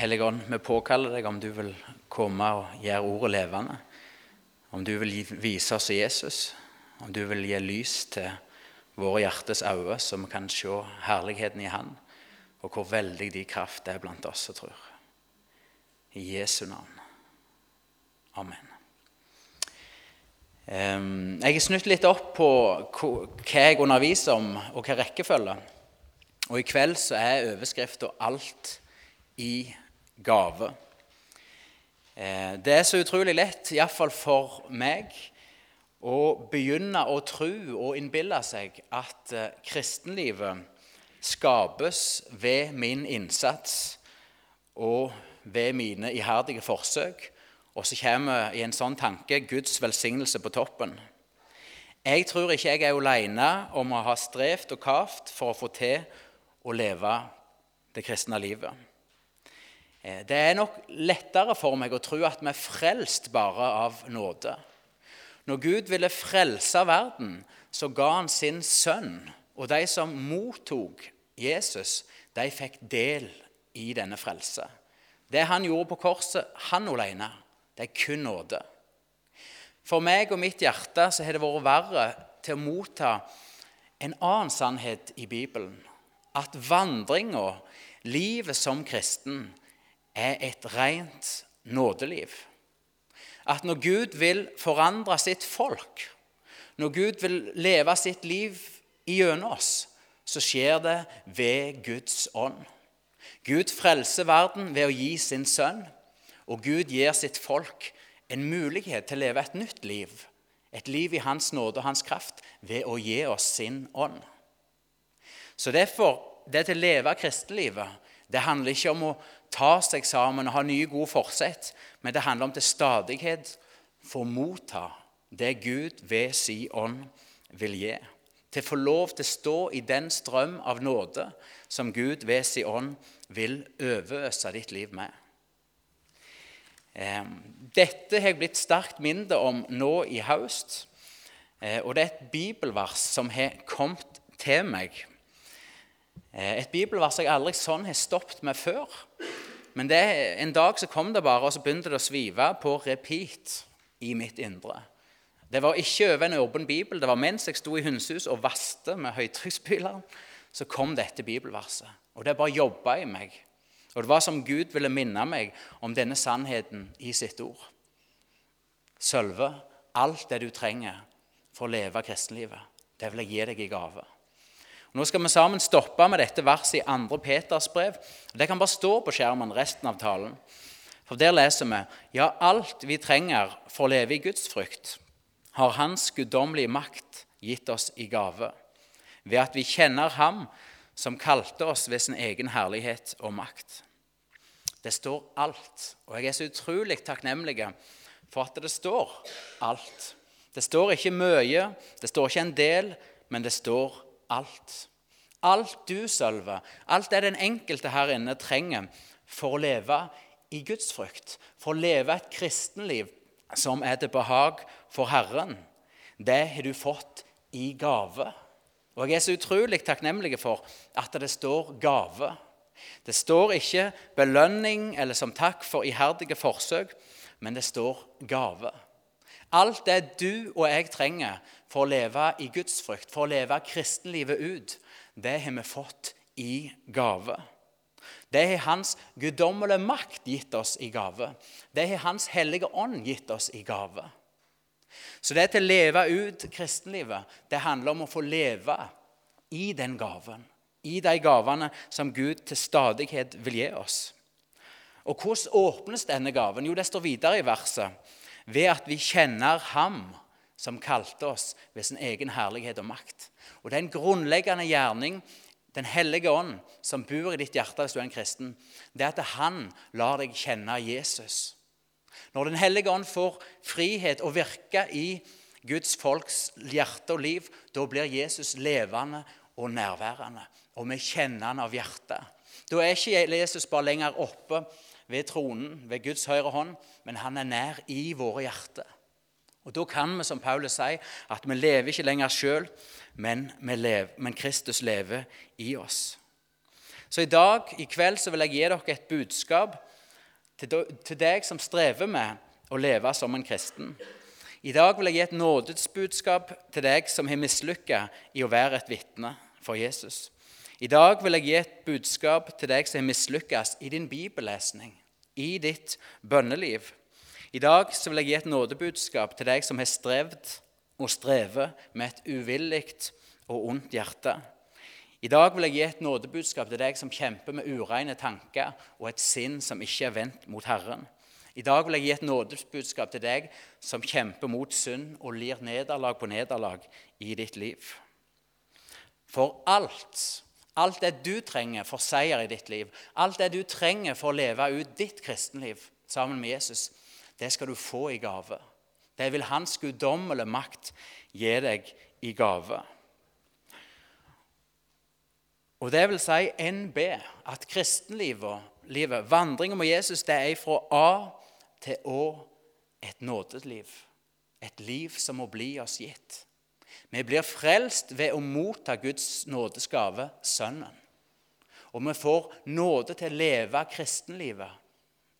Hellige Ånd, vi påkaller deg om du vil komme og gjøre ordet levende. Om du vil vise oss Jesus, om du vil gi lys til våre hjertes øyne, så vi kan se herligheten i Han, og hvor veldig de kraft er blant oss som tror. I Jesu navn. Amen. Jeg har snudd litt opp på hva jeg underviser om, og hva rekkefølge. Og i kveld så er overskrifta 'Alt i gave'. Eh, det er så utrolig lett, iallfall for meg, å begynne å tro og innbille seg at eh, kristenlivet skapes ved min innsats og ved mine iherdige forsøk, og så kommer i en sånn tanke Guds velsignelse på toppen. Jeg tror ikke jeg er alene om å ha strevd og kavt for å få til å leve det kristne livet. Eh, det er nok lettere for meg å tro at vi er frelst bare av nåde. Når Gud ville frelse verden, så ga han sin sønn. Og de som mottok Jesus, de fikk del i denne frelse. Det han gjorde på korset, han alene, det er kun nåde. For meg og mitt hjerte så har det vært verre til å motta en annen sannhet i Bibelen at vandringa, livet som kristen, er et rent nådeliv. At når Gud vil forandre sitt folk, når Gud vil leve sitt liv gjennom oss, så skjer det ved Guds ånd. Gud frelser verden ved å gi sin sønn, og Gud gir sitt folk en mulighet til å leve et nytt liv, et liv i Hans nåde og Hans kraft, ved å gi oss sin ånd. Så derfor, det til å leve kristelivet, det handler ikke om å ta seg sammen og ha nye, gode forsett, men det handler om til stadighet få motta det Gud ved si ånd vil gi. Til å få lov til å stå i den strøm av nåde som Gud ved si ånd vil overøse ditt liv med. Dette har jeg blitt sterkt mindre om nå i høst. Eh, og det er et bibelvers som har kommet til meg et bibelvers jeg aldri sånn har stoppet med før. Men det, en dag så kom det bare, og så begynte det å svive på repeat i mitt indre. Det var ikke over en åpen bibel. Det var mens jeg sto i hundshus og vaste med høytrykksspyleren, så kom dette bibelverset. Og det bare jobba i meg. Og det var som Gud ville minne meg om denne sannheten i sitt ord. Sølve, alt det du trenger for å leve kristenlivet, det vil jeg gi deg i gave. Nå skal vi sammen stoppe med dette verset i 2. Peters brev. Det kan bare stå på skjermen resten av talen. For Der leser vi ja, alt vi trenger for å leve i Guds frykt, har Hans guddommelige makt gitt oss i gave, ved at vi kjenner Ham som kalte oss ved sin egen herlighet og makt. Det står alt, og jeg er så utrolig takknemlig for at det står alt. Det står ikke mye, det står ikke en del, men det står alt alt. Du, Sølve, alt det den enkelte her inne trenger for å leve i Guds frykt, for å leve et kristenliv som er til behag for Herren, det har du fått i gave. Og Jeg er så utrolig takknemlig for at det står gave. Det står ikke belønning eller som takk for iherdige forsøk, men det står gave. Alt det du og jeg trenger for å leve i gudsfrykt, for å leve kristenlivet ut, det har vi fått i gave. Det har Hans guddommelige makt gitt oss i gave. Det har Hans hellige ånd gitt oss i gave. Så det til å leve ut kristenlivet, det handler om å få leve i den gaven. I de gavene som Gud til stadighet vil gi oss. Og hvordan åpnes denne gaven? Jo, det står videre i verset ved at vi kjenner Ham som kalte oss ved sin egen herlighet og makt. Og Det er en grunnleggende gjerning, Den hellige ånd, som bor i ditt hjerte hvis du er en kristen, det er at han lar deg kjenne Jesus. Når Den hellige ånd får frihet og virke i Guds folks hjerte og liv, da blir Jesus levende og nærværende. Og vi kjenner han av hjertet. Da er ikke Jesus bare lenger oppe ved tronen, ved Guds høyre hånd, men han er nær i våre hjerter. Og Da kan vi, som Paulus sier, at vi lever ikke lenger sjøl, men, men, Kristus lever i oss. Så i dag, i kveld, så vil jeg gi dere et budskap til deg som strever med å leve som en kristen. I dag vil jeg gi et nådesbudskap til deg som har mislykka i å være et vitne for Jesus. I dag vil jeg gi et budskap til deg som har mislykkes i din bibellesning, i ditt bønneliv. I dag vil jeg gi et nådebudskap til deg som har strevd og strever med et uvillig og ondt hjerte. I dag vil jeg gi et nådebudskap til deg som kjemper med ureine tanker og et sinn som ikke er vendt mot Herren. I dag vil jeg gi et nådebudskap til deg som kjemper mot synd og lir nederlag på nederlag i ditt liv. For alt, alt det du trenger for seier i ditt liv, alt det du trenger for å leve ut ditt kristenliv sammen med Jesus, det skal du få i gave. Det vil Hans guddommelige makt gi deg i gave. Og det vil si NB, at kristenlivet, livet, vandringen med Jesus, det er fra A til Å et nådeliv. Et liv som må bli oss gitt. Vi blir frelst ved å motta Guds nådesgave, Sønnen. Og vi får nåde til å leve kristenlivet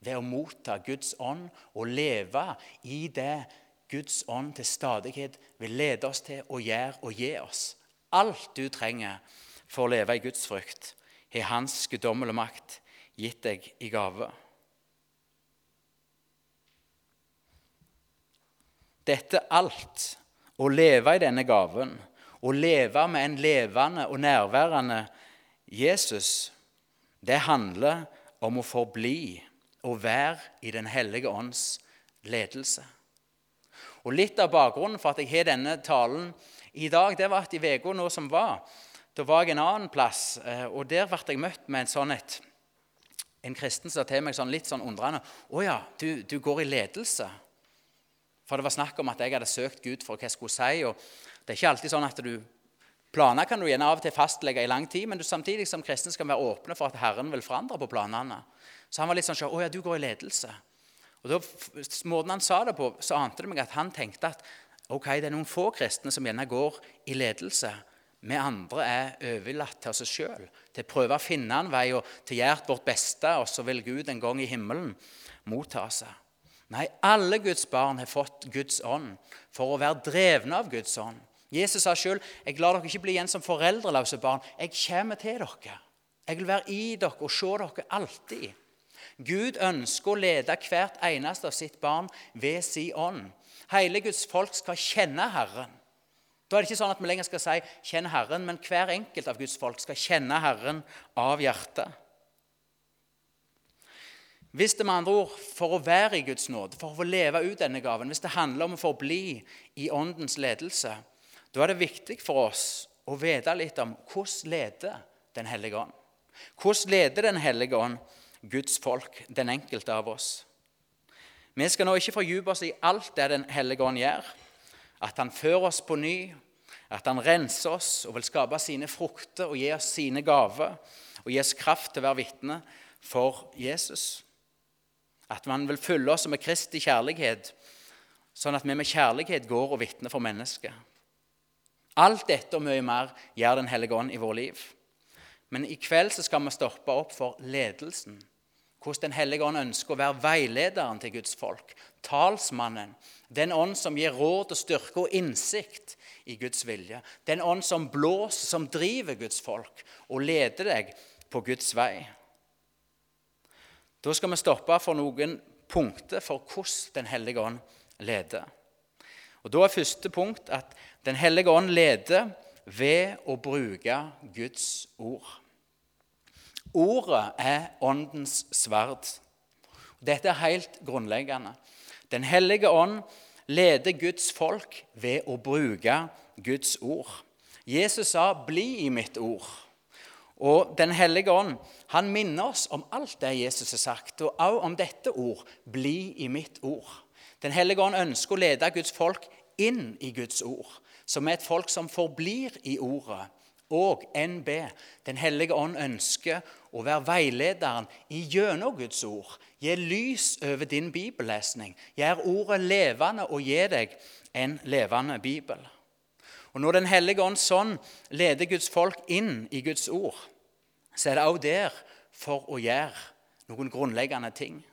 ved å motta Guds ånd og leve i det Guds ånd til stadighet vil lede oss til å gjøre og gi oss. Alt du trenger for å leve i Guds frykt, har Hans guddommelige makt gitt deg i gave. Dette alt, å leve i denne gaven, å leve med en levende og nærværende Jesus, det handler om å forbli og være i Den hellige ånds ledelse. Og Litt av bakgrunnen for at jeg har denne talen i dag, det var at i uka nå som var, da var jeg en annen plass, eh, og der ble jeg møtt med en sånn et, en kristen sa til meg sånn, litt sånn undrende 'Å ja, du, du, går i ledelse?' For det var snakk om at jeg hadde søkt Gud for hva jeg skulle si. og Det er ikke alltid sånn at du Planer kan du gjerne av og til fastlegge i lang tid, men du samtidig som kristen skal være åpne for at Herren vil forandre på planene. Så han var litt sånn 'Å ja, du går i ledelse'. Og da, Måten han sa det på, så ante det meg at han tenkte at ok, det er noen få kristne som gjerne går i ledelse. Vi andre er overlatt til oss sjøl, til å prøve å finne en vei og til gjøre vårt beste, og så vil Gud en gang i himmelen motta seg. Nei, alle Guds barn har fått Guds ånd for å være drevne av Guds ånd. Jesus sa sjøl, 'Jeg lar dere ikke bli igjen som foreldreløse barn. Jeg kommer til dere.' 'Jeg vil være i dere og se dere alltid.' Gud ønsker å lede hvert eneste av sitt barn ved sin ånd. Hele Guds folk skal kjenne Herren. Da er det ikke sånn at vi lenger skal si 'kjenn Herren', men hver enkelt av Guds folk skal kjenne Herren av hjertet. Hvis det med andre ord, for å være i Guds nåde, for å leve ut denne gaven, hvis det handler om å forbli i Åndens ledelse, da er det viktig for oss å vite litt om hvordan leder Den hellige ånd. Hvordan leder Den hellige ånd Guds folk, den enkelte av oss? Vi skal nå ikke fordype oss i alt det Den hellige ånd gjør at han fører oss på ny, at han renser oss og vil skape sine frukter og gi oss sine gaver og gi oss kraft til å være vitne for Jesus. At man vil fylle oss med Kristi kjærlighet, sånn at vi med kjærlighet går og vitner for mennesket. Alt dette og mye mer gjør Den hellige ånd i vår liv. Men i kveld skal vi stoppe opp for ledelsen hvordan Den hellige ånd ønsker å være veilederen til Guds folk. Talsmannen. Den ånd som gir råd og styrke og innsikt i Guds vilje. Den ånd som blåser, som driver Guds folk og leder deg på Guds vei. Da skal vi stoppe for noen punkter for hvordan Den hellige ånd leder. Og Da er første punkt at Den hellige ånd leder ved å bruke Guds ord. Ordet er åndens sverd. Dette er helt grunnleggende. Den hellige ånd leder Guds folk ved å bruke Guds ord. Jesus sa 'bli i mitt ord'. Og Den hellige ånd han minner oss om alt det Jesus har sagt, og også om dette ord 'bli i mitt ord'. Den hellige ånd ønsker å lede Guds folk inn i Guds ord, som er et folk som forblir i ordet og NB, Den hellige ånd, ønsker å være veilederen i gjennom Guds ord. Gi lys over din bibellesning. Gjør ordet levende og gi deg en levende bibel. Og Når Den hellige ånd sånn leder Guds folk inn i Guds ord, så er det også der for å gjøre noen grunnleggende ting.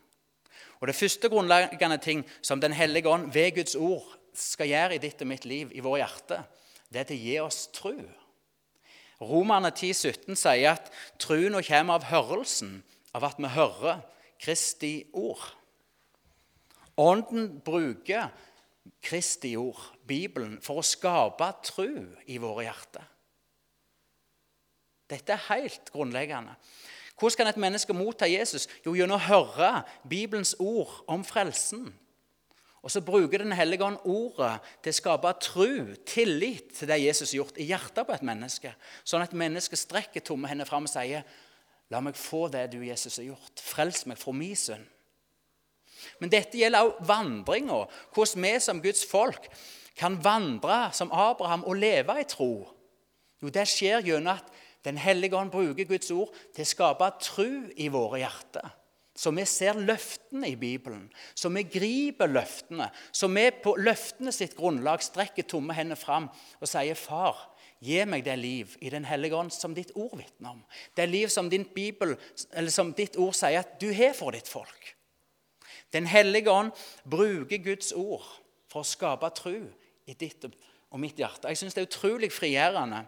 Og Det første grunnleggende ting som Den hellige ånd ved Guds ord skal gjøre i ditt og mitt liv, i vår hjerte, det er til å gi oss tro. Romerne 10, 17 sier at troen kommer av hørelsen, av at vi hører Kristi ord. Ånden bruker Kristi ord, Bibelen, for å skape tro i våre hjerter. Dette er helt grunnleggende. Hvordan kan et menneske motta Jesus? Jo, gjennom å høre Bibelens ord om frelsen. Og så bruker Den hellige ånd ordet til å skape tro, tillit til det Jesus har gjort i hjertet på et menneske. Sånn at mennesket strekker tomme hender fram og sier, 'La meg få det du, Jesus, har gjort. Frels meg fra min synd.' Men dette gjelder også vandringa. Hvordan vi som Guds folk kan vandre som Abraham og leve i tro. Jo, det skjer gjennom at den hellige ånd bruker Guds ord til å skape tru i våre hjerter. Så vi ser løftene i Bibelen, så vi griper løftene. Så vi på løftene sitt grunnlag strekker tomme hender fram og sier, 'Far, gi meg det liv i Den hellige ånd som ditt ord vitner om.' Det liv som, Bibel, som ditt ord sier at du har for ditt folk. Den hellige ånd bruker Guds ord for å skape tru i ditt og mitt hjerte. Jeg syns det er utrolig frigjørende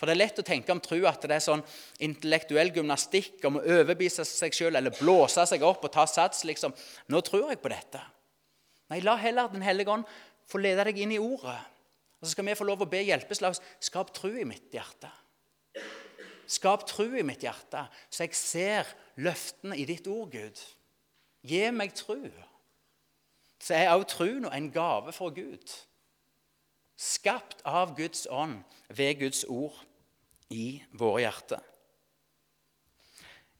for det er lett å tenke om tro at det er sånn intellektuell gymnastikk om å overbevise seg sjøl eller blåse seg opp og ta sats. liksom. Nå tror jeg på dette. Nei, la heller Den hellige ånd få lede deg inn i ordet. Og så skal vi få lov å be hjelpeslag. Skap tro i mitt hjerte. Skap tro i mitt hjerte, så jeg ser løftene i ditt ord, Gud. Gi meg tro. Så er også troen en gave fra Gud. Skapt av Guds ånd ved Guds ord i våre hjerter.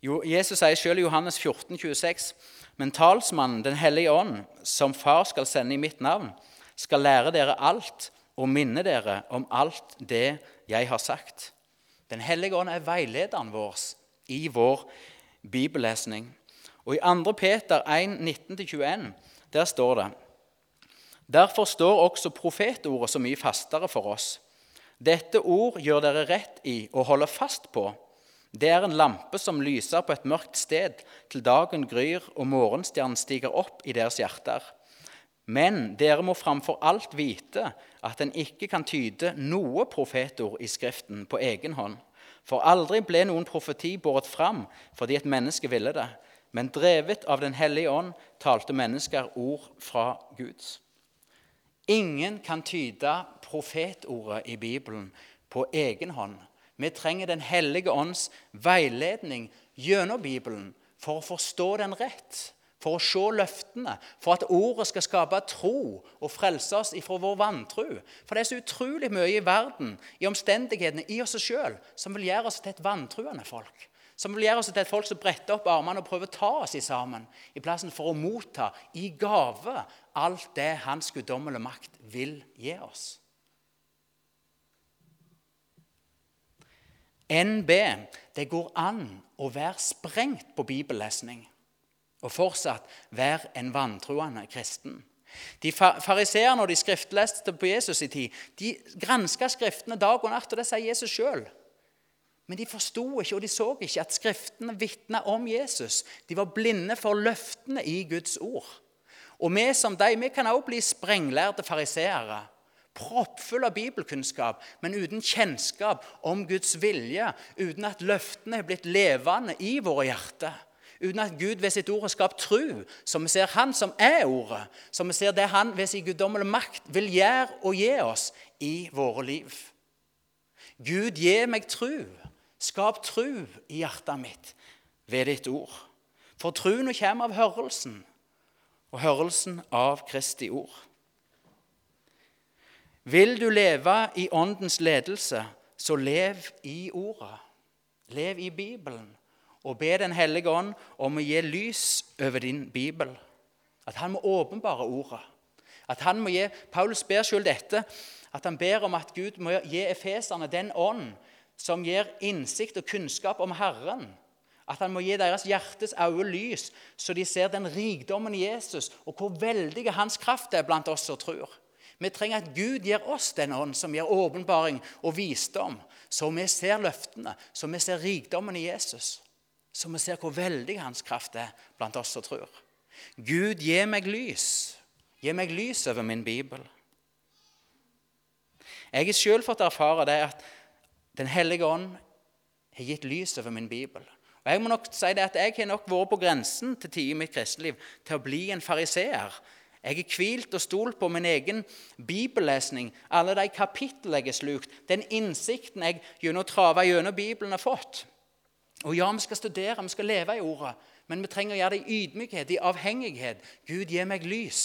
Jesus sier selv i Johannes 14, 26, men talsmannen, Den hellige ånd, som Far skal sende i mitt navn, skal lære dere alt og minne dere om alt det jeg har sagt. Den hellige ånd er veilederen vår i vår bibellesning. Og I 2. Peter 1, 19-21 der står det Derfor står også profetordet så mye fastere for oss dette ord gjør dere rett i å holde fast på. Det er en lampe som lyser på et mørkt sted til dagen gryr og morgenstjernen stiger opp i deres hjerter. Men dere må framfor alt vite at en ikke kan tyde noe profetord i Skriften på egen hånd. For aldri ble noen profeti båret fram fordi et menneske ville det. Men drevet av Den hellige ånd talte mennesker ord fra Guds. Ingen kan tyde profetordet i Bibelen på egen hånd. Vi trenger Den hellige ånds veiledning gjennom Bibelen for å forstå den rett, for å se løftene, for at ordet skal skape tro og frelse oss ifra vår vantro. For det er så utrolig mye i verden, i omstendighetene, i oss sjøl, som vil gjøre oss til et vantruende folk. Som vil gjøre oss til et folk som bretter opp armene og prøver å ta oss i sammen, i plassen for å motta i gave alt det Hans guddommelige makt vil gi oss. NB det går an å være sprengt på bibellesning og fortsatt være en vantroende kristen. De Fariseerne og de skriftleste på Jesus' i tid de granska Skriftene dag og natt, og det sier Jesus sjøl. Men de forsto ikke og de så ikke at Skriftene vitna om Jesus. De var blinde for løftene i Guds ord. Og vi som de, vi kan også bli sprenglærte fariseere proppfull av bibelkunnskap, men uten kjennskap om Guds vilje, uten at løftene er blitt levende i våre hjerter. Uten at Gud ved sitt ord har skapt tru, som vi ser Han som er Ordet, Som vi ser det Han ved sin guddommelige makt vil gjøre og gi oss i våre liv. Gud, gi meg tru. Skap tru i hjertet mitt ved ditt ord. For truen kommer av hørelsen, og hørelsen av Kristi ord. Vil du leve i Åndens ledelse, så lev i Ordet. Lev i Bibelen. Og be Den hellige ånd om å gi lys over din bibel. At han må åpenbare Ordet. At han må gi, Paulus ber selv dette, at han ber om at Gud må gi efeserne den ånd som gir innsikt og kunnskap om Herren. At han må gi deres hjertes øye lys, så de ser den rikdommen i Jesus, og hvor veldig hans kraft er blant oss som tror. Vi trenger at Gud gir oss den ånd som gir åpenbaring og visdom, så vi ser løftene, så vi ser rikdommen i Jesus, så vi ser hvor veldig hans kraft er blant oss som tror. Gud, gi meg lys. Gi meg lys over min bibel. Jeg har selv fått erfare det at Den hellige ånd har gitt lys over min bibel. Og Jeg må nok si det at jeg har nok vært på grensen til tid i mitt kristne liv til å bli en fariseer. Jeg har hvilt og stolt på min egen bibellesning, alle de kapittel jeg har slukt, den innsikten jeg gjennom å trave gjennom Bibelen har fått. Og ja, vi skal studere, vi skal leve i Ordet, men vi trenger å gjøre det i ydmykhet, i avhengighet. Gud, gi meg lys.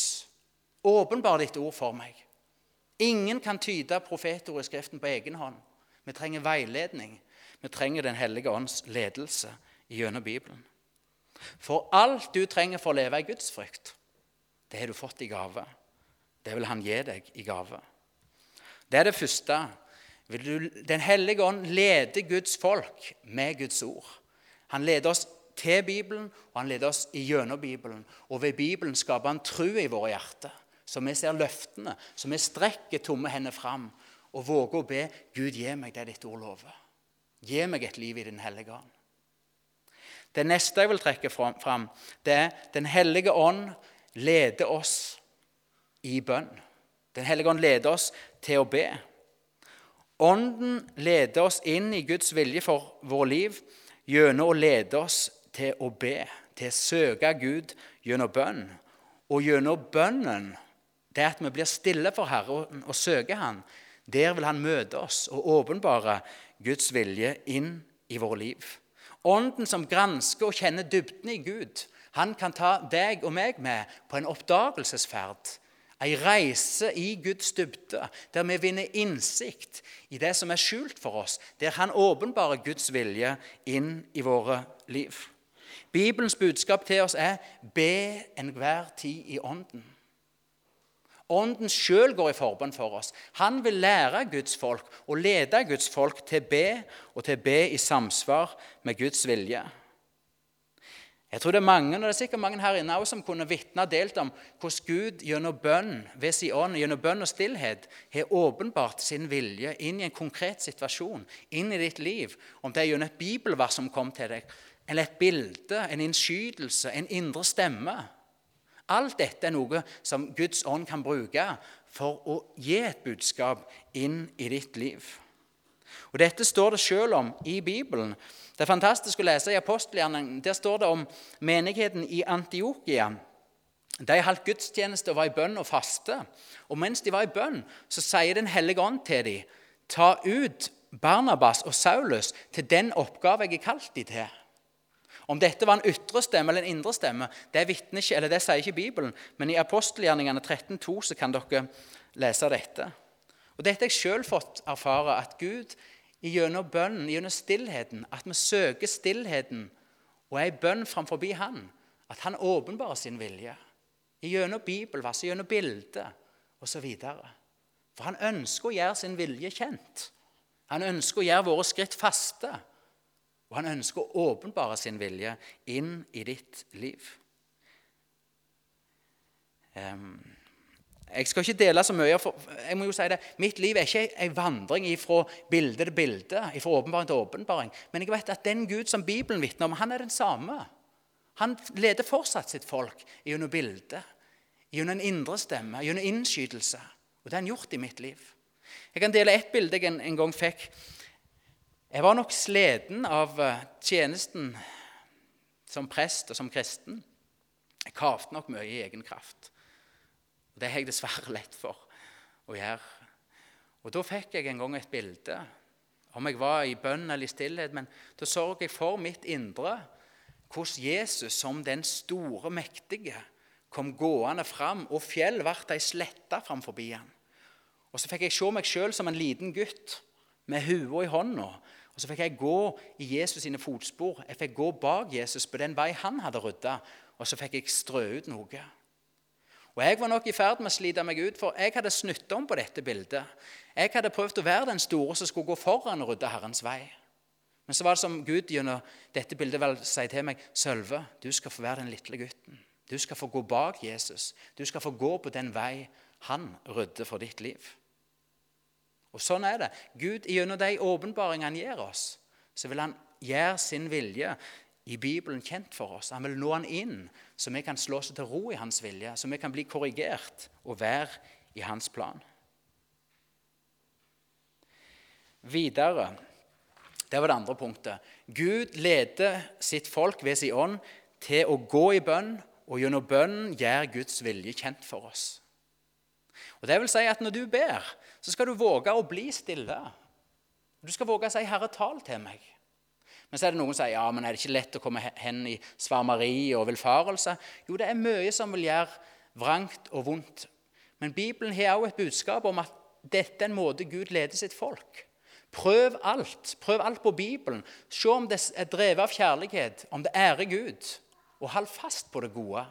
Åpenbar ditt ord for meg. Ingen kan tyde profetordet i Skriften på egen hånd. Vi trenger veiledning. Vi trenger Den hellige ånds ledelse gjennom Bibelen. For alt du trenger for å leve i Guds frykt, det har du fått i gave. Det vil Han gi deg i gave. Det er det første. Den hellige ånd leder Guds folk med Guds ord. Han leder oss til Bibelen, og han leder oss gjennom Bibelen. Og ved Bibelen skaper han tro i våre hjerter, så vi ser løftene, så vi strekker tomme hender fram og våger å be Gud gi meg det ditt ord lover. Gi meg et liv i Den hellige ånd. Det neste jeg vil trekke fram, det er Den hellige ånd leder oss i bønn. Den hellige ånd leder oss til å be. Ånden leder oss inn i Guds vilje for vår liv gjennom å lede oss til å be, til å søke Gud gjennom bønn. Og gjennom bønnen, det at vi blir stille for Herren og søker Han, der vil Han møte oss og åpenbare Guds vilje inn i vårt liv. Ånden som gransker og kjenner dybden i Gud, han kan ta deg og meg med på en oppdagelsesferd. Ei reise i Guds dybde, der vi vinner innsikt i det som er skjult for oss, der Han åpenbarer Guds vilje inn i våre liv. Bibelens budskap til oss er 'be enhver tid i Ånden'. Ånden sjøl går i forbønn for oss. Han vil lære Guds folk og lede Guds folk til be, og til be i samsvar med Guds vilje. Jeg tror det er mange og det er sikkert mange her inne også, som kunne vitne og delt om hvordan Gud gjennom bønn ved sin ånd, gjennom bønn og stillhet har åpenbart sin vilje inn i en konkret situasjon, inn i ditt liv. Om det er gjennom et bibelvers som kom til deg, eller et bilde, en innskytelse, en indre stemme. Alt dette er noe som Guds ånd kan bruke for å gi et budskap inn i ditt liv. Og Dette står det selv om i Bibelen. Det er fantastisk å lese i apostelgjerningen. Der står det om menigheten i Antiokia. De holdt gudstjeneste og var i bønn og faste. Og mens de var i bønn, så sier Den hellige ånd til dem, ta ut Barnabas og Saulus til den oppgave jeg har kalt dem til. Om dette var en ytre stemme eller en indre stemme, det, ikke, det sier ikke Bibelen. Men i apostelgjerningene 13,2 så kan dere lese dette. Og Dette har jeg sjøl fått erfare, at Gud gjennom bønnen, gjennom stillheten, at vi søker stillheten og er i bønn framfor Han, at Han åpenbarer sin vilje. Gjennom bibelvers, gjennom bilder osv. For han ønsker å gjøre sin vilje kjent. Han ønsker å gjøre våre skritt faste. Og han ønsker å åpenbare sin vilje inn i ditt liv. Jeg skal ikke dele så mye. for jeg må jo si det, Mitt liv er ikke en vandring fra bilde til bilde, fra åpenbaring til åpenbaring. Men jeg vet at den Gud som Bibelen vitner om, han er den samme. Han leder fortsatt sitt folk gjennom bildet, gjennom en indre stemme, gjennom innskytelse. Og det har han gjort i mitt liv. Jeg kan dele ett bilde jeg en, en gang fikk jeg var nok sliten av eh, tjenesten som prest og som kristen. Jeg kavte nok mye i egen kraft. Og Det har jeg dessverre lett for å gjøre. Og Da fikk jeg en gang et bilde, om jeg var i bønn eller i stillhet. Men da så jeg for mitt indre hvordan Jesus som den store, mektige kom gående fram, og fjell ble ei slette framfor han. Og så fikk jeg se meg sjøl som en liten gutt med hua i hånda og Så fikk jeg gå i Jesus sine fotspor. Jeg fikk gå bak Jesus på den vei han hadde rydda, og så fikk jeg strø ut noe. Og Jeg var nok i ferd med å slite meg ut, for jeg hadde snytt om på dette bildet. Jeg hadde prøvd å være den store som skulle gå foran og rydde Herrens vei. Men så var det som Gud gjennom dette bildet vel sier til meg Sølve, du skal få være den lille gutten. Du skal få gå bak Jesus. Du skal få gå på den vei han rydder for ditt liv. Og Sånn er det. Gud, Gjennom de åpenbaringene han gir oss, så vil han gjøre sin vilje i Bibelen kjent for oss. Han vil nå han inn, så vi kan slå oss til ro i hans vilje, så vi kan bli korrigert og være i hans plan. Videre, det var det andre punktet. Gud leder sitt folk ved sin ånd til å gå i bønn, og gjennom bønnen gjør Guds vilje kjent for oss. Og det vil si at Når du ber, så skal du våge å bli stille. Du skal våge å si 'Herre, tal til meg'. Men så er det noen som sier ja, men er det ikke lett å komme hen i svarmeri og villfarelse. Jo, det er mye som vil gjøre vrangt og vondt. Men Bibelen har også et budskap om at dette er en måte Gud leder sitt folk. Prøv alt. Prøv alt på Bibelen. Se om det er drevet av kjærlighet, om det ærer Gud. Og hold fast på det gode.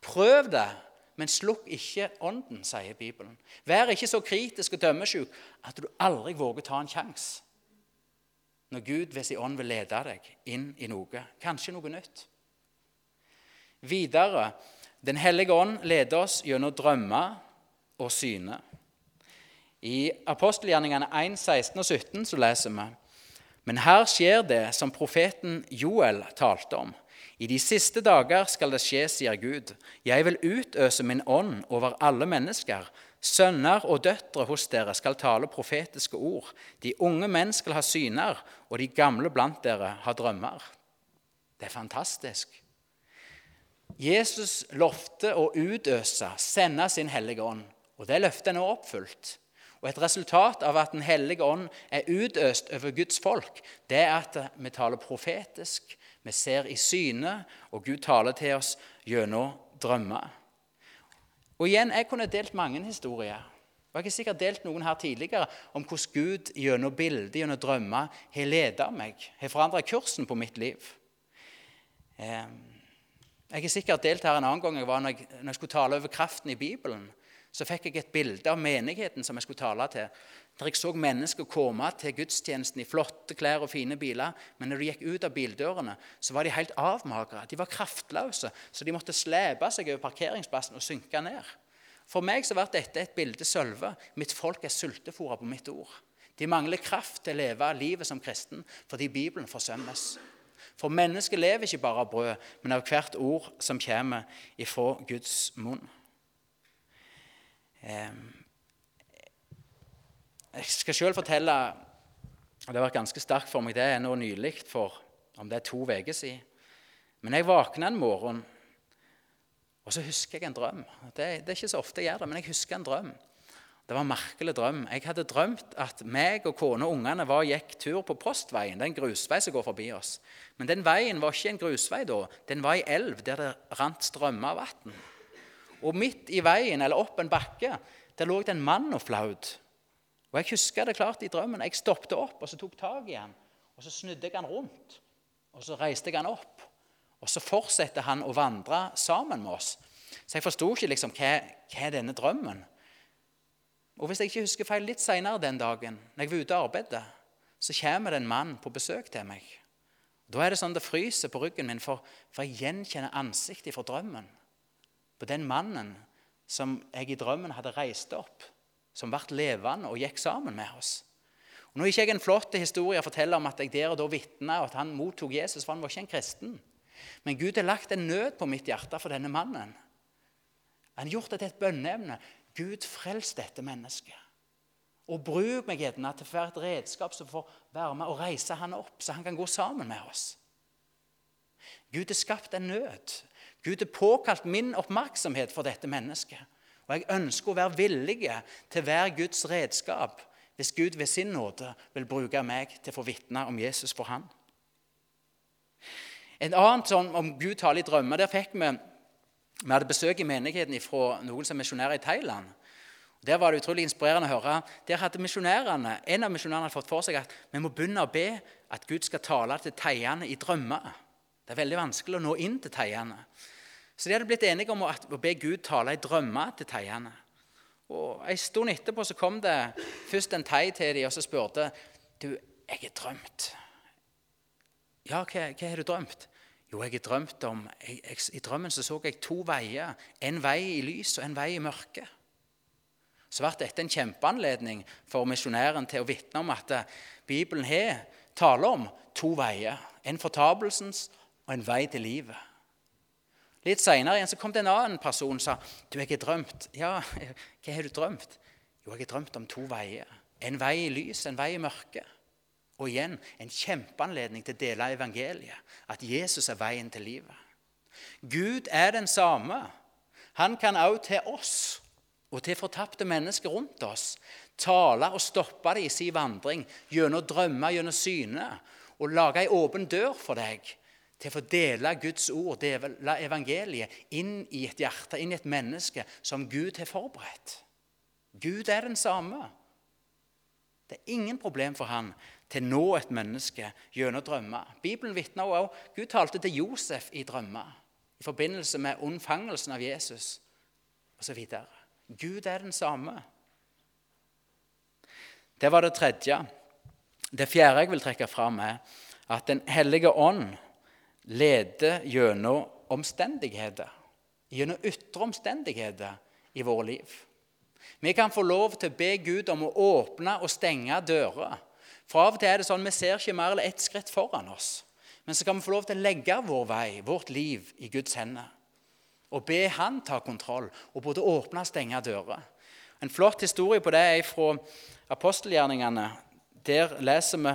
Prøv det, men slukk ikke ånden, sier Bibelen. Vær ikke så kritisk og dømmesjuk at du aldri våger ta en sjanse når Gud ved sin ånd vil lede deg inn i noe, kanskje noe nytt. Videre Den hellige ånd leder oss gjennom drømmer og syner. I apostelgjerningene 1, 16 og 17 så leser vi Men her skjer det som profeten Joel talte om. I de siste dager skal det skje, sier Gud. Jeg vil utøse min ånd over alle mennesker. Sønner og døtre hos dere skal tale profetiske ord. De unge menn skal ha syner, og de gamle blant dere har drømmer. Det er fantastisk. Jesus lovte å utøse, sende sin Hellige Ånd. Og det løftet er nå oppfylt. Og Et resultat av at Den hellige ånd er utøst over Guds folk, det er at vi taler profetisk, vi ser i syne, og Gud taler til oss gjennom drømmer. Og igjen, Jeg kunne delt mange historier. Og Jeg har sikkert delt noen her tidligere om hvordan Gud gjennom bilder, gjennom drømmer, har ledet meg, har forandret kursen på mitt liv. Jeg har sikkert delt her en annen gang jeg var når jeg, når jeg skulle tale over kraften i Bibelen så fikk jeg et bilde av menigheten som jeg skulle tale til. Der jeg så mennesker komme til gudstjenesten i flotte klær og fine biler. Men når de gikk ut av bildørene, så var de helt avmagra. De var kraftløse, så de måtte slepe seg over parkeringsplassen og synke ned. For meg så ble dette et bilde sølve. Mitt folk er sultefòra på mitt ord. De mangler kraft til å leve livet som kristen fordi Bibelen forsømmes. For mennesket lever ikke bare av brød, men av hvert ord som kommer ifra Guds munn. Jeg skal selv fortelle og Det har vært ganske sterkt for meg. Det er nå nylig, for om det er to uker siden. Men jeg våkna en morgen, og så husker jeg en drøm. Det, det, er ikke så ofte jeg gjør det, men jeg husker en drøm. Det var en merkelig drøm. Jeg hadde drømt at meg og kone og ungene var, gikk tur på Postveien. Det er en grusvei som går forbi oss. Men den veien var ikke en grusvei da. Den var ei elv der det rant strømmer av vann. Og midt i veien, eller opp en bakke, der lå det en mann og flaut. Og Jeg husker det klart i drømmen. Jeg stoppet opp og så tok tak i han. Og Så snudde jeg han rundt, og så reiste jeg han opp. Og Så fortsetter han å vandre sammen med oss. Så jeg forsto ikke liksom, hva, hva er denne drømmen. Og Hvis jeg ikke husker feil, litt seinere den dagen, når jeg var ute og arbeidet, så kommer det en mann på besøk til meg. Da er det sånn det fryser på ryggen min, for, for jeg gjenkjenner ansiktet fra drømmen på den mannen som jeg i drømmen hadde reist opp, som ble levende og gikk sammen med oss. Og nå er ikke jeg en flott historie å fortelle om at jeg der og da vitna at han mottok Jesus, for han var ikke en kristen. Men Gud har lagt en nød på mitt hjerte for denne mannen. Han har gjort det til et bønneemne. Gud, frels dette mennesket. Og bruk meg gjerne til et redskap som får være med og reise han opp, så han kan gå sammen med oss. Gud har skapt en nød Gud har påkalt min oppmerksomhet for dette mennesket. Og jeg ønsker å være villig til være Guds redskap hvis Gud ved sin nåde vil bruke meg til å få vitne om Jesus for han. En annen sånn om Gud taler i drømmer, der fikk vi vi hadde besøk i menigheten fra noen som er misjonærer i Thailand. Der var det utrolig inspirerende å høre. Der hadde misjonærene, En av misjonærene fått for seg at vi må begynne å be at Gud skal tale til thaiene i drømmer. Det er veldig vanskelig å nå inn til thaiene. Så de hadde blitt enige om å be Gud tale i drømmer til thaiene. Og En stund etterpå så kom det først en thai til dem og så spurte du, jeg har drømt. Ja, hva, hva har du drømt? Jo, jeg har drømt om, jeg, jeg, I drømmen så, så jeg to veier. En vei i lys og en vei i mørke. Så ble dette en kjempeanledning for misjonæren til å vitne om at Bibelen har taler om to veier. En fortapelsens og en vei til livet. Litt seinere kom det en annen person og sa du, jeg har drømt. Ja, hva har du drømt? Jo, jeg har drømt om to veier. En vei i lys, en vei i mørke. Og igjen en kjempeanledning til å dele evangeliet. At Jesus er veien til livet. Gud er den samme. Han kan også til oss og til fortapte mennesker rundt oss tale og stoppe dem i sin vandring gjennom drømmer, gjennom syner, og lage ei åpen dør for deg til å få dele Guds ord, dele evangeliet, inn i et hjerte, inn i et menneske som Gud har forberedt. Gud er den samme. Det er ingen problem for han til å nå et menneske gjennom drømmer. Bibelen vitner også Gud talte til Josef i drømmer i forbindelse med unnfangelsen av Jesus osv. Gud er den samme. Det var det tredje. Det fjerde jeg vil trekke fram, er at Den hellige ånd leder gjennom omstendigheter, gjennom ytre omstendigheter i våre liv. Vi kan få lov til å be Gud om å åpne og stenge dører. For av og til er det sånn vi ser ikke mer enn ett skritt foran oss. Men så kan vi få lov til å legge vår vei, vårt liv, i Guds hender. Og be Han ta kontroll og både åpne og stenge dører. En flott historie på det er fra apostelgjerningene. Der leser vi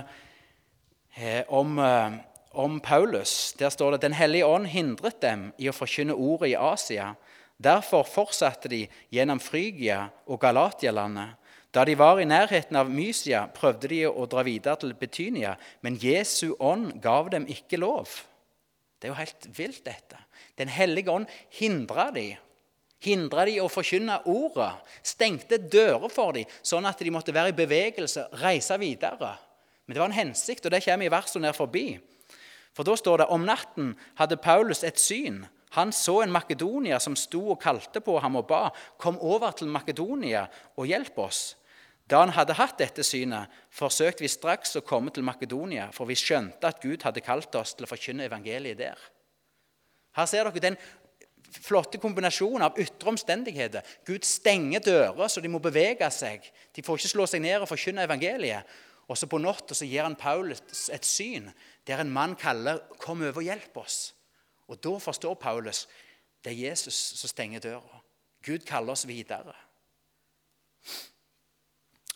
eh, om, eh, om, Paulus. Der står det den hellige ånd hindret dem i å forkynne ordet i Asia. Derfor fortsatte de gjennom Frygia og Galatialandet. Da de var i nærheten av Mysia, prøvde de å dra videre til Betynia, men Jesu ånd gav dem ikke lov. Det er jo helt vilt, dette. Den hellige ånd hindra de Hindra de å forkynne ordet, stengte dører for dem, sånn at de måtte være i bevegelse, reise videre. Men det var en hensikt, og det kommer i versene ned forbi. For da står det om natten hadde Paulus et syn. Han så en makedonier som sto og kalte på ham og ba, kom over til Makedonia og hjelp oss. Da han hadde hatt dette synet, forsøkte vi straks å komme til Makedonia, for vi skjønte at Gud hadde kalt oss til å forkynne evangeliet der. Her ser dere den flotte kombinasjonen av ytre omstendigheter. Gud stenger dører, så de må bevege seg. De får ikke slå seg ned og forkynne evangeliet. Og så på natta gir han Paulus et syn der en mann kaller 'Kom over og hjelp oss'. Og Da forstår Paulus det er Jesus som stenger døra. Gud kaller oss videre.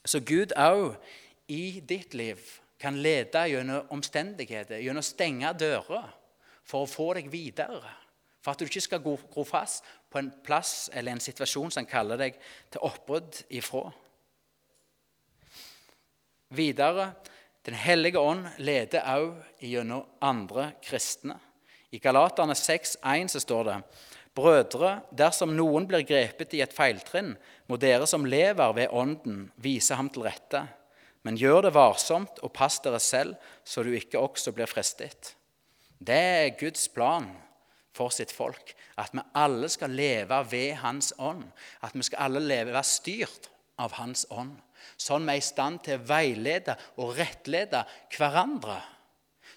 Så Gud òg i ditt liv kan lede gjennom omstendigheter, gjennom å stenge dører, for å få deg videre. For at du ikke skal gro fast på en plass eller en situasjon som kaller deg til oppbrudd ifra. Videre Den hellige ånd leder også gjennom andre kristne. I Galaterne 6,1 så står det Brødre, dersom noen blir grepet i et feiltrinn, må dere som lever ved Ånden, vise ham til rette. Men gjør det varsomt og pass dere selv, så du ikke også blir fristet. Det er Guds plan for sitt folk. At vi alle skal leve ved Hans ånd. At vi skal alle leve, være styrt av Hans ånd. Sånn vi er i stand til å veilede og rettlede hverandre.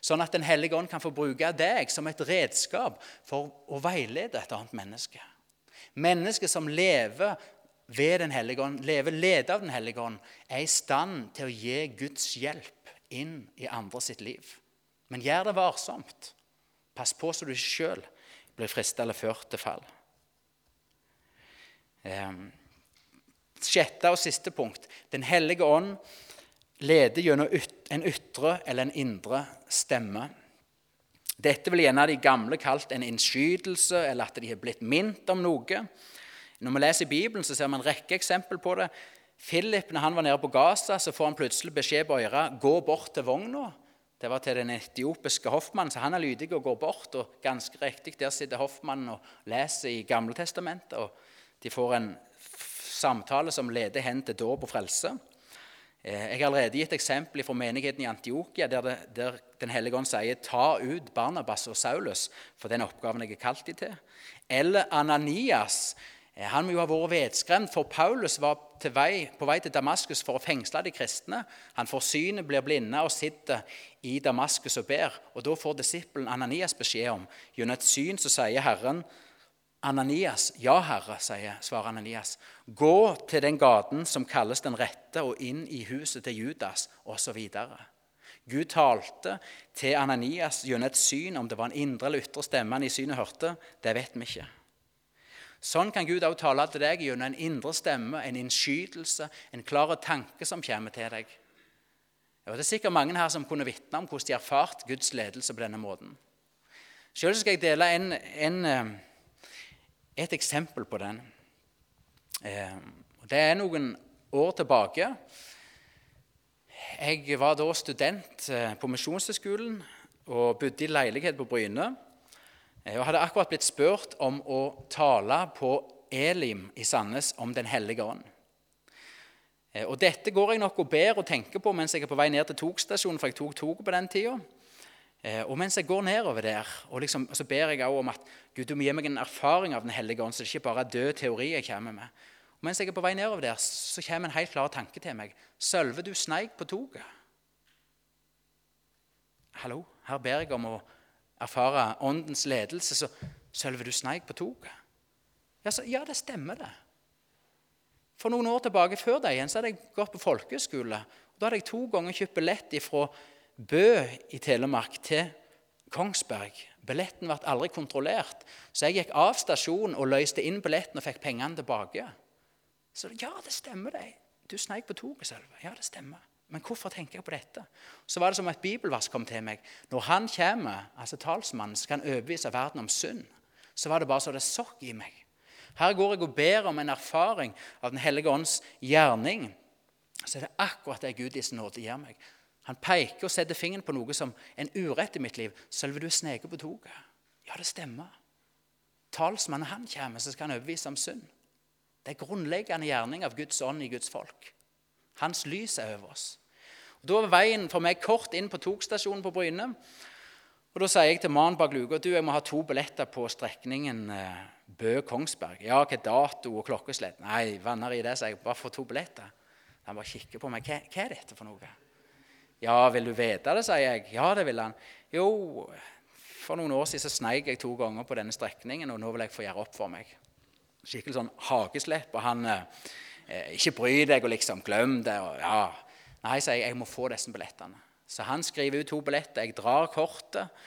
Sånn at Den hellige ånd kan få bruke deg som et redskap for å veilede et annet menneske. Mennesker som lever ved Den hellige ånd, lever ledet av Den hellige ånd, er i stand til å gi Guds hjelp inn i andre sitt liv. Men gjør det varsomt. Pass på så du sjøl blir frista eller ført til fall. Ehm, sjette og siste punkt. Den hellige ånd leder gjennom en ytre eller en indre stemme. Dette vil gjerne de gamle kalt en innskytelse, eller at de har blitt minnet om noe. Når vi leser i Bibelen, så ser vi en rekke eksempel på det. Philip, når han var nede på Gaza, så får han plutselig beskjed på øret gå bort til vogna. Det var til den etiopiske hoffmannen, så han er lydig og går bort. og ganske riktig, Der sitter hoffmannen og leser i Gamletestamentet. og De får en samtale som leder hen til dåp og frelse. Eh, jeg har allerede gitt eksempel fra menigheten i Antiokia, der, der Den hellige ånd sier 'ta ut Barnabas og Saulus for den oppgaven jeg er kalt dem til'. Eller Ananias Eh, han må jo ha vært vedskremt, for Paulus var vei, på vei til Damaskus for å fengsle de kristne. Han får synet, blir blinde og sitter i Damaskus og ber. Og Da får disippelen Ananias beskjed om gjennom et syn så sier Herren Ananias, ja, Herre, sier, svarer Ananias. Gå til den gaten som kalles Den rette, og inn i huset til Judas, osv. Gud talte til Ananias gjennom et syn. Om det var en indre eller ytre stemme han i synet hørte, det vet vi ikke. Sånn kan Gud også tale til deg gjennom en indre stemme, en innskytelse, en klar tanke som kommer til deg. Ja, det er sikkert mange her som kunne vitne om hvordan de har erfart Guds ledelse på denne måten. Selv skal jeg dele en, en, eh, et eksempel på den. Eh, det er noen år tilbake. Jeg var da student eh, på Misjonshøgskolen og bodde i leilighet på Bryne. Jeg hadde akkurat blitt spurt om å tale på Elim i Sandnes om Den hellige ånd. Eh, og Dette går jeg nok og ber og tenker på mens jeg er på vei ned til togstasjonen, for jeg tok toget på den tida. Eh, og mens jeg går nedover der, og, liksom, så ber jeg også om at Gud, du må gi meg en erfaring av Den hellige ånd, så det ikke bare er død teori jeg kommer med. Og Mens jeg er på vei nedover der, så kommer en helt klar tanke til meg. Sølve, du sneik på toget. Hallo, her ber jeg om å erfare åndens ledelse, så Sølve, du sneik på toget. Ja, så, ja, det stemmer, det. For noen år tilbake før det igjen, så hadde jeg gått på folkehøyskole. Da hadde jeg to ganger kjøpt billett fra Bø i Telemark til Kongsberg. Billetten ble aldri kontrollert, så jeg gikk av stasjonen og løste inn billetten og fikk pengene tilbake. Så ja, det stemmer, det. Du sneik på toget, Sølve. Ja, det stemmer. Men hvorfor tenker jeg på dette? Så var det som et bibelvers kom til meg. Når han kommer, altså talsmannen, skal kan overbevise verden om synd, så var det bare så det sokk i meg. Her går jeg og ber om en erfaring av Den hellige ånds gjerning. Så er det akkurat det Gud i sin nåde gir meg. Han peker og setter fingeren på noe som en urett i mitt liv. Sølve, du sneker på toget. Ja, det stemmer. Talsmannen han kommer, så skal han overbevise om synd. Det er grunnleggende gjerning av Guds ånd i Guds folk. Hans lys er over oss. Og Da var veien for meg kort inn på togstasjonen på Bryne. Og Da sier jeg til mannen bak luka du, jeg må ha to billetter på strekningen eh, Bø-Kongsberg. Ja, hva dato og klokkeslett? Nei, vanner i det, sier jeg. Bare få to billetter. Han bare kikker på meg. Hva, hva er dette for noe? Ja, vil du vite det, sier jeg. Ja, det vil han. Jo, for noen år siden så sneik jeg to ganger på denne strekningen, og nå vil jeg få gjøre opp for meg. Skikkelig sånn hageslepp. Og han eh, Ikke bry deg og liksom glem det. og ja, Nei, sier jeg, jeg må få disse billettene. Så han skriver ut to billetter. Jeg drar kortet,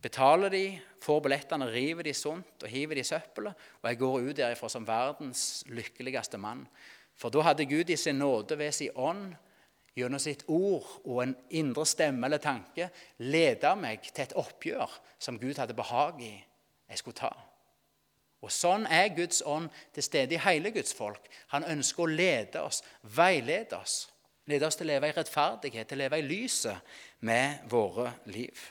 betaler de, får billettene, river de sunt og hiver de i søppelet. Og jeg går ut derifra som verdens lykkeligste mann. For da hadde Gud i sin nåde ved sin ånd gjennom sitt ord og en indre stemme eller tanke lede meg til et oppgjør som Gud hadde behag i jeg skulle ta. Og Sånn er Guds ånd til stede i hele Guds folk. Han ønsker å lede oss, veilede oss. Lede oss til å leve i rettferdighet, til å leve i lyset med våre liv.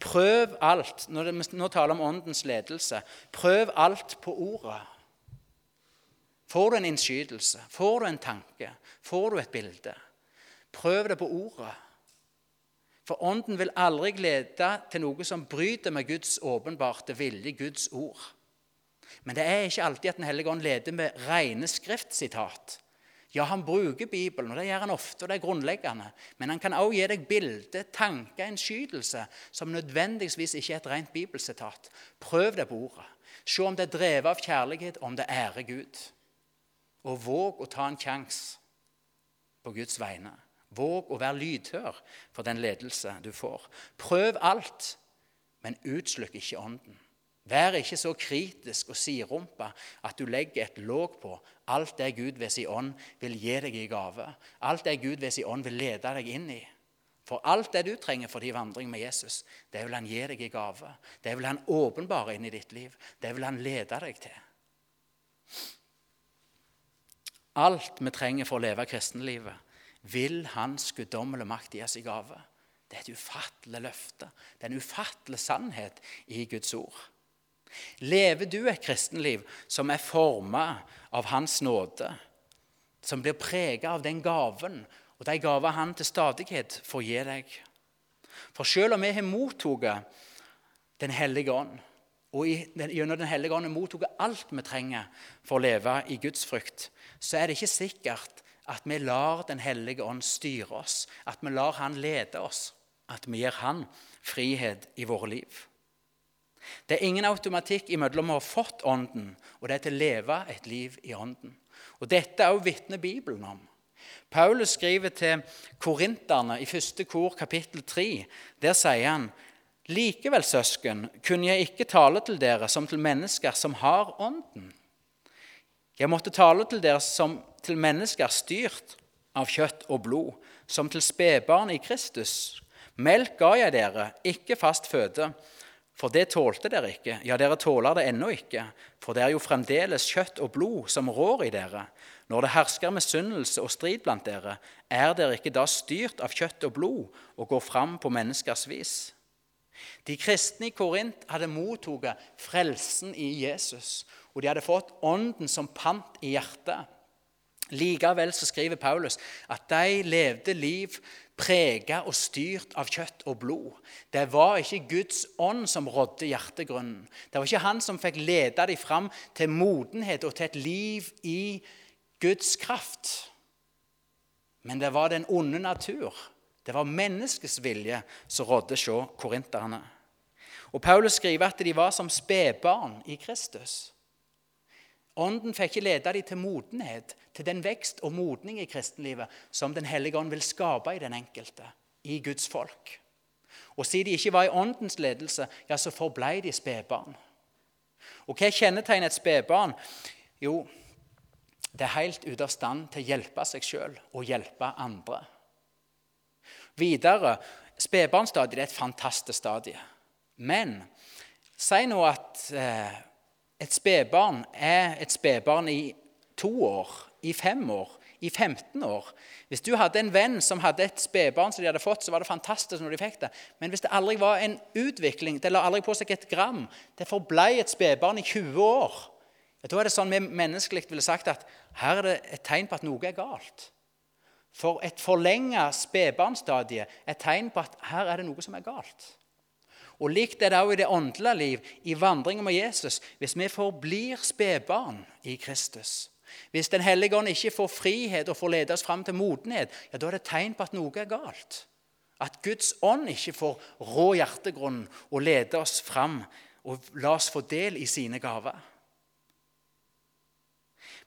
Prøv alt. Når vi nå taler om åndens ledelse, prøv alt på ordet. Får du en innskytelse, får du en tanke, får du et bilde, prøv det på ordet. For Ånden vil aldri glede til noe som bryter med Guds åpenbarte vilje, Guds ord. Men det er ikke alltid at Den hellige ånd leder med rene skriftsitat. Ja, han bruker Bibelen, og det gjør han ofte, og det er grunnleggende. Men han kan også gi deg bilde, tanker, en skytelse som nødvendigvis ikke er et rent bibelsitat. Prøv det på ordet. Se om det er drevet av kjærlighet, om det ærer Gud. Og våg å ta en sjanse på Guds vegne. Våg å være lydhør for den ledelse du får. Prøv alt, men utslukk ikke Ånden. Vær ikke så kritisk og siderumpa at du legger et låg på alt det Gud ved sin ånd vil gi deg i gave. Alt det Gud ved sin ånd vil lede deg inn i. For alt det du trenger for din vandring med Jesus, det vil han gi deg i gave. Det vil han åpenbare inn i ditt liv. Det vil han lede deg til. Alt vi trenger for å leve kristenlivet, vil Hans guddommelige makt gi oss i gave. Det er et ufattelig løfte. Det er en ufattelig sannhet i Guds ord. Lever du et kristenliv som er formet av Hans nåde, som blir preget av den gaven og de gaver Han til stadighet får gi deg? For selv om vi har mottatt Den hellige ånd, og gjennom Den hellige ånd mottok alt vi trenger for å leve i Guds frykt, så er det ikke sikkert at vi lar Den hellige ånd styre oss, at vi lar Han lede oss, at vi gir Han frihet i våre liv. Det er ingen automatikk imellom å ha fått Ånden og det til å leve et liv i Ånden. Og Dette er også vitner Bibelen om. Paulus skriver til korinterne i første kor kapittel 3. Der sier han Likevel, søsken, kunne jeg ikke tale til dere som til mennesker som har Ånden. Jeg måtte tale til dere som til mennesker styrt av kjøtt og blod, som til spedbarn i Kristus. Melk ga jeg dere, ikke fast føde, for det tålte dere ikke. Ja, dere tåler det ennå ikke, for det er jo fremdeles kjøtt og blod som rår i dere. Når det hersker misunnelse og strid blant dere, er dere ikke da styrt av kjøtt og blod og går fram på menneskers vis? De kristne i Korint hadde mottatt frelsen i Jesus, og de hadde fått Ånden som pant i hjertet. Likevel så skriver Paulus at de levde liv prega og styrt av kjøtt og blod. Det var ikke Guds ånd som rådde hjertegrunnen. Det var ikke han som fikk lede dem fram til modenhet og til et liv i Guds kraft. Men det var den onde natur det var menneskets vilje som rådde hos korinterne. Og Paulus skriver at de var som spedbarn i Kristus. Ånden fikk ikke lede dem til modenhet, til den vekst og modning i kristenlivet som Den hellige ånd vil skape i den enkelte, i Guds folk. Og siden de ikke var i Åndens ledelse, ja, så forblei de spedbarn. Og hva kjennetegner et spedbarn? Jo, det er helt ute av stand til å hjelpe seg sjøl og hjelpe andre. Videre Spedbarnsstadiet er et fantastisk stadie. Men si nå at eh, et spedbarn er et spedbarn i to år, i fem år, i 15 år. Hvis du hadde en venn som hadde et spedbarn som de hadde fått, så var det fantastisk når de fikk det. Men hvis det aldri var en utvikling, det la aldri på seg et gram, det forblei et spedbarn i 20 år, da er det sånn vi menneskelig ville sagt at her er det et tegn på at noe er galt. For et forlenga spedbarnsstadie er tegn på at her er det noe som er galt. Og Likt er det også i det åndelige liv, i vandringen med Jesus. Hvis vi forblir spedbarn i Kristus, hvis Den hellige ånd ikke får frihet og får lede oss fram til modenhet, ja, da er det tegn på at noe er galt. At Guds ånd ikke får rå hjertegrunnen og lede oss fram og la oss få del i sine gaver.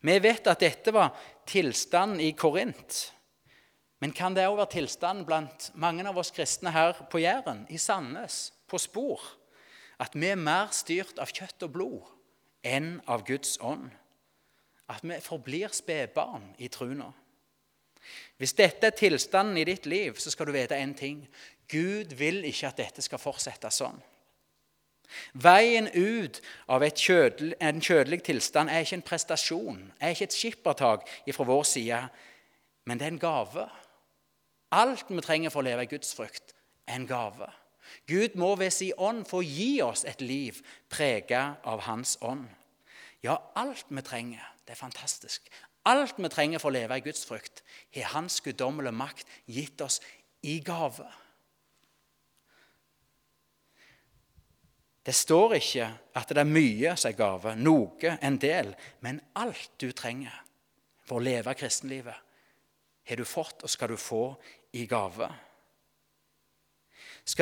Vi vet at dette var tilstanden i Korint. Men kan det òg være tilstanden blant mange av oss kristne her på Jæren, i Sandnes, på Spor, at vi er mer styrt av kjøtt og blod enn av Guds ånd? At vi forblir spedbarn i truna? Hvis dette er tilstanden i ditt liv, så skal du vite én ting. Gud vil ikke at dette skal fortsette sånn. Veien ut av kjødel, en kjødelig tilstand er ikke en prestasjon, er ikke et skippertak fra vår side, men det er en gave. Alt vi trenger for å leve i Guds frykt, er en gave. Gud må ved sin ånd få gi oss et liv preget av Hans ånd. Ja, alt vi trenger. Det er fantastisk. Alt vi trenger for å leve i Guds frykt, har Hans guddommelige makt gitt oss i gave. Det står ikke at det er mye som er gave, noe, en del, men alt du trenger for å leve kristenlivet, har du fått og skal du få i gave.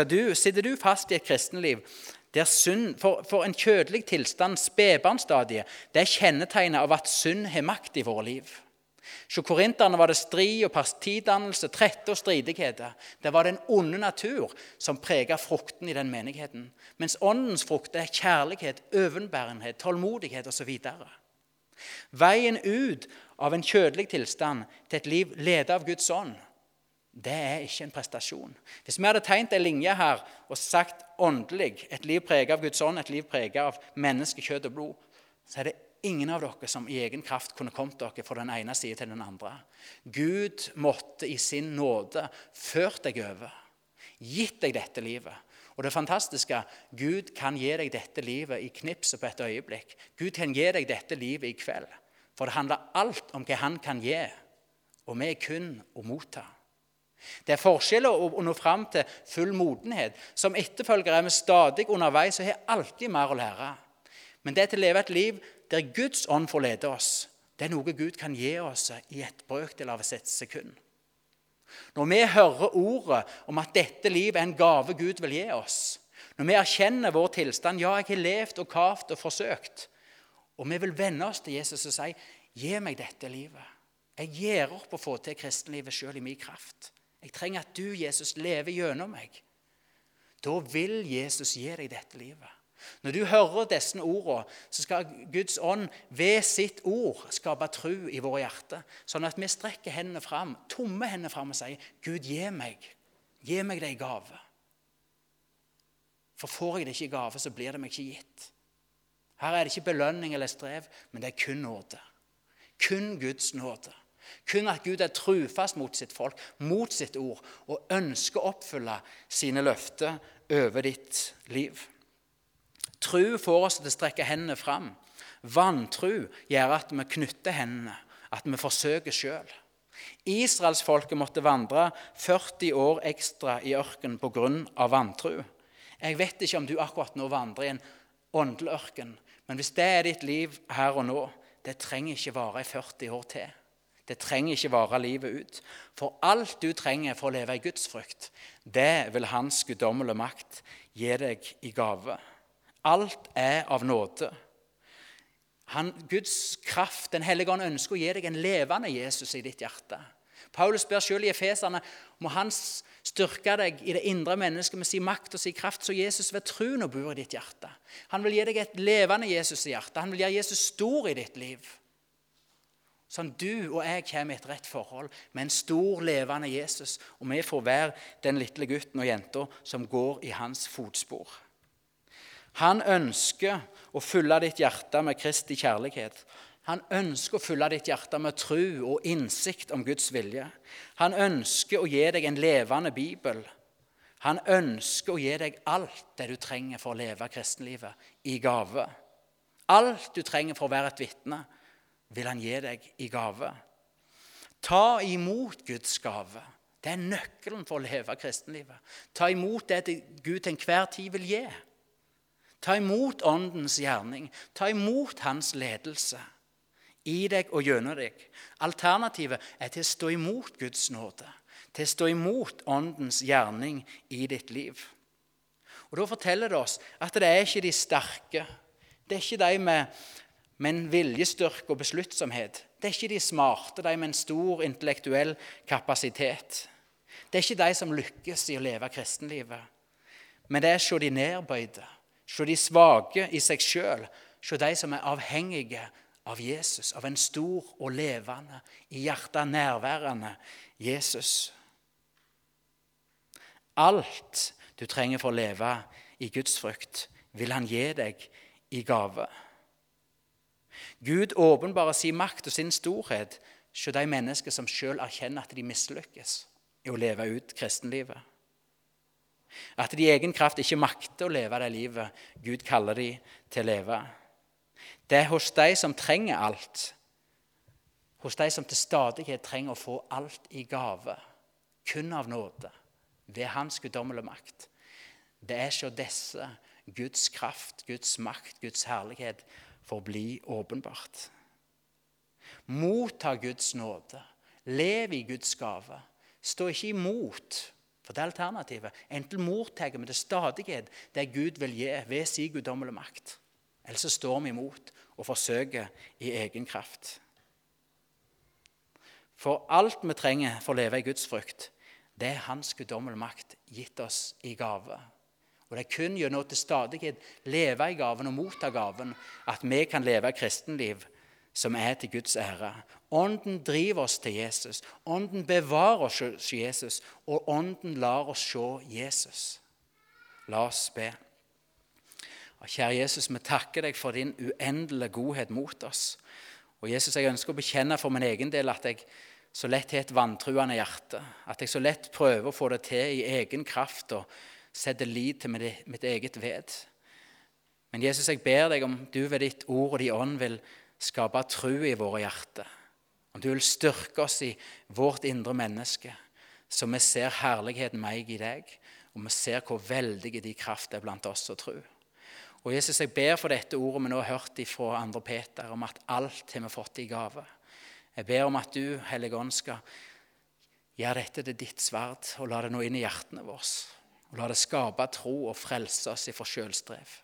Du, sitter du fast i et kristenliv der synd, for, for en kjødelig tilstand, spedbarnsstadiet, det er kjennetegnet av at synd har makt i våre liv. Hos korinterne var det strid og partidannelse, trette og stridigheter. Det var den onde natur som preget frukten i den menigheten. Mens åndens frukt er kjærlighet, overbærenhet, tålmodighet osv. Veien ut av en kjødelig tilstand til et liv ledet av Guds ånd det er ikke en prestasjon. Hvis vi hadde tegnet en linje her og sagt åndelig, et liv preget av Guds ånd, et liv preget av menneske, kjøtt og blod, så er det ingen av dere som i egen kraft kunne kommet dere fra den ene siden til den andre. Gud måtte i sin nåde ført deg over, gitt deg dette livet. Og det fantastiske Gud kan gi deg dette livet i knipset på et øyeblikk. Gud kan gi deg dette livet i kveld. For det handler alt om hva Han kan gi, og vi er kun å motta. Det er forskjeller å nå fram til full modenhet. Som etterfølger er vi stadig underveis og har alltid mer å lære. Men det er til å leve et liv der Guds ånd får lede oss, det er noe Gud kan gi oss i et brøkdel av et sekund. Når vi hører ordet om at dette livet er en gave Gud vil gi oss, når vi erkjenner vår tilstand Ja, jeg har levd og kavt og forsøkt. Og vi vil vende oss til Jesus og si, 'Gi meg dette livet.' Jeg gir opp å få til kristenlivet sjøl i min kraft. Jeg trenger at du, Jesus, lever gjennom meg. Da vil Jesus gi deg dette livet. Når du hører disse ordene, så skal Guds ånd ved sitt ord skape tro i våre hjerter, sånn at vi strekker hendene fram, tomme hendene fram og sier, 'Gud, gi meg, gi meg det i gave.' For får jeg det ikke i gave, så blir det meg ikke gitt. Her er det ikke belønning eller strev, men det er kun nåde. Kun Guds nåde. Kun at Gud er trufast mot sitt folk, mot sitt ord, og ønsker å oppfylle sine løfter over ditt liv. Tru får oss til å strekke hendene fram. Vantru gjør at vi knytter hendene, at vi forsøker sjøl. Israelsfolket måtte vandre 40 år ekstra i ørkenen pga. vantru. Jeg vet ikke om du akkurat nå vandrer i en åndelig ørken, men hvis det er ditt liv her og nå, det trenger ikke vare i 40 år til. Det trenger ikke vare livet ut. For alt du trenger for å leve i Guds frykt, det vil Hans guddommelige makt gi deg i gave. Alt er av nåde. Han, Guds kraft, Den hellige ånd, ønsker å gi deg en levende Jesus i ditt hjerte. Paulus spør selv i Efeserne må han styrke deg i det indre mennesket med sin makt og sin kraft, så Jesus ved troen bor i ditt hjerte. Han vil gi deg et levende Jesus i hjertet. Han vil gjøre Jesus stor i ditt liv. Sånn du og jeg kommer i et rett forhold med en stor, levende Jesus. Og vi får være den lille gutten og jenta som går i hans fotspor. Han ønsker å fylle ditt hjerte med Kristi kjærlighet. Han ønsker å fylle ditt hjerte med tro og innsikt om Guds vilje. Han ønsker å gi deg en levende bibel. Han ønsker å gi deg alt det du trenger for å leve kristenlivet i gave. Alt du trenger for å være et vitne, vil han gi deg i gave. Ta imot Guds gave. Det er nøkkelen for å leve kristenlivet. Ta imot det Gud til enhver tid vil gi. Ta imot Åndens gjerning. Ta imot Hans ledelse i deg og gjennom deg. Alternativet er til å stå imot Guds nåde, til å stå imot Åndens gjerning i ditt liv. Og Da forteller det oss at det er ikke de sterke, det er ikke de med, med en viljestyrke og besluttsomhet. Det er ikke de smarte, de med en stor intellektuell kapasitet. Det er ikke de som lykkes i å leve kristenlivet. Men det er se de nedbøyde, se de svake i seg sjøl, se de som er avhengige av Jesus, av en stor og levende, i hjertet nærværende Jesus. Alt du trenger for å leve i Guds frykt, vil han gi deg i gave. Gud åpenbarer sin makt og sin storhet hos de mennesker som sjøl erkjenner at de mislykkes i å leve ut kristenlivet. At de i egen kraft ikke makter å leve det livet Gud kaller dem til å leve. Det er hos de som trenger alt, hos de som til stadighet trenger å få alt i gave, kun av nåde, ved Hans guddommelige makt. Det er hos disse Guds kraft, Guds makt, Guds herlighet får bli åpenbart. Motta Guds nåde. Lev i Guds gave. Stå ikke imot, for det er alternativet. Enten mottar vi til stadighet det Gud vil gi ved sin guddommelige makt, eller så står vi imot og forsøker i egen kraft. For alt vi trenger for å leve i Guds frykt, det er Hans guddommelige makt gitt oss i gave. Og Det er kun gjennom til stadighet leve i gaven og motta gaven at vi kan leve et kristenliv som er til Guds ære. Ånden driver oss til Jesus. Ånden bevarer oss til Jesus, og Ånden lar oss se Jesus. La oss be. Kjære Jesus, vi takker deg for din uendelige godhet mot oss. Og Jesus, Jeg ønsker å bekjenne for min egen del at jeg så lett har et vantruende hjerte. At jeg så lett prøver å få det til i egen kraft og setter lit til mitt eget ved. Men Jesus, jeg ber deg om du ved ditt ord og din ånd vil skape tro i våre hjerter. Om du vil styrke oss i vårt indre menneske, Så vi ser herligheten meg i deg, og vi ser hvor veldige de kraft er blant oss og tro. Og Jesus, jeg ber for dette ordet vi nå har hørt fra andre Peter, om at alt har vi fått i gave. Jeg ber om at du, Hellige Ånd, skal gjøre dette til ditt sverd, og la det nå inn i hjertene våre. Og la det skape tro og frelse oss ifra sjølstrev.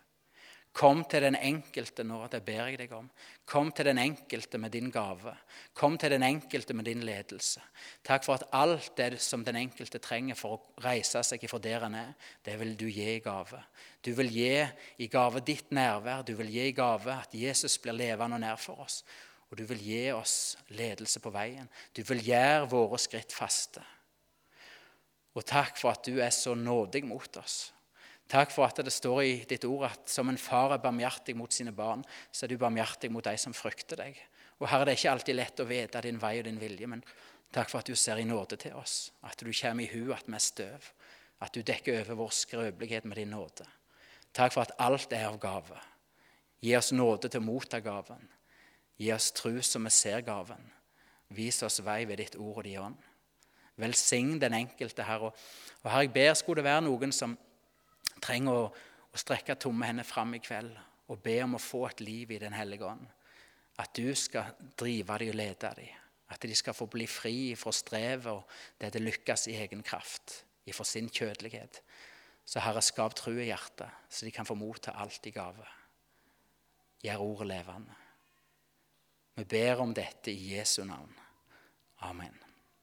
Kom til den enkelte nå, det ber jeg deg om. Kom til den enkelte med din gave. Kom til den enkelte med din ledelse. Takk for at alt det som den enkelte trenger for å reise seg ifra der han er, det vil du gi i gave. Du vil gi i gave ditt nærvær. Du vil gi i gave at Jesus blir levende og nær for oss. Og du vil gi oss ledelse på veien. Du vil gjøre våre skritt faste. Og takk for at du er så nådig mot oss. Takk for at det står i ditt ord at som en far er barmhjertig mot sine barn, så er du barmhjertig mot de som frykter deg. Og Herre, det er ikke alltid lett å vite din vei og din vilje, men takk for at du ser i nåde til oss. At du kommer i hu at vi er støv. At du dekker over vår skrøpelighet med din nåde. Takk for at alt er av gave. Gi oss nåde til å motta gaven. Gi oss tru så vi ser gaven. Vis oss vei ved ditt ord og din ånd. Velsign den enkelte, Herre. Og Herre, jeg ber skulle det være noen som trenger å, å strekke tomme hender fram i kveld og be om å få et liv i Den hellige ånd. At du skal drive dem og lede dem. At de skal få bli fri fra strevet og det det lykkes i egen kraft, ifra sin kjødelighet. Så Herre, skap tro i hjertet, så de kan få motta alt i gave. Gjør ordet levende. Vi ber om dette i Jesu navn. Amen.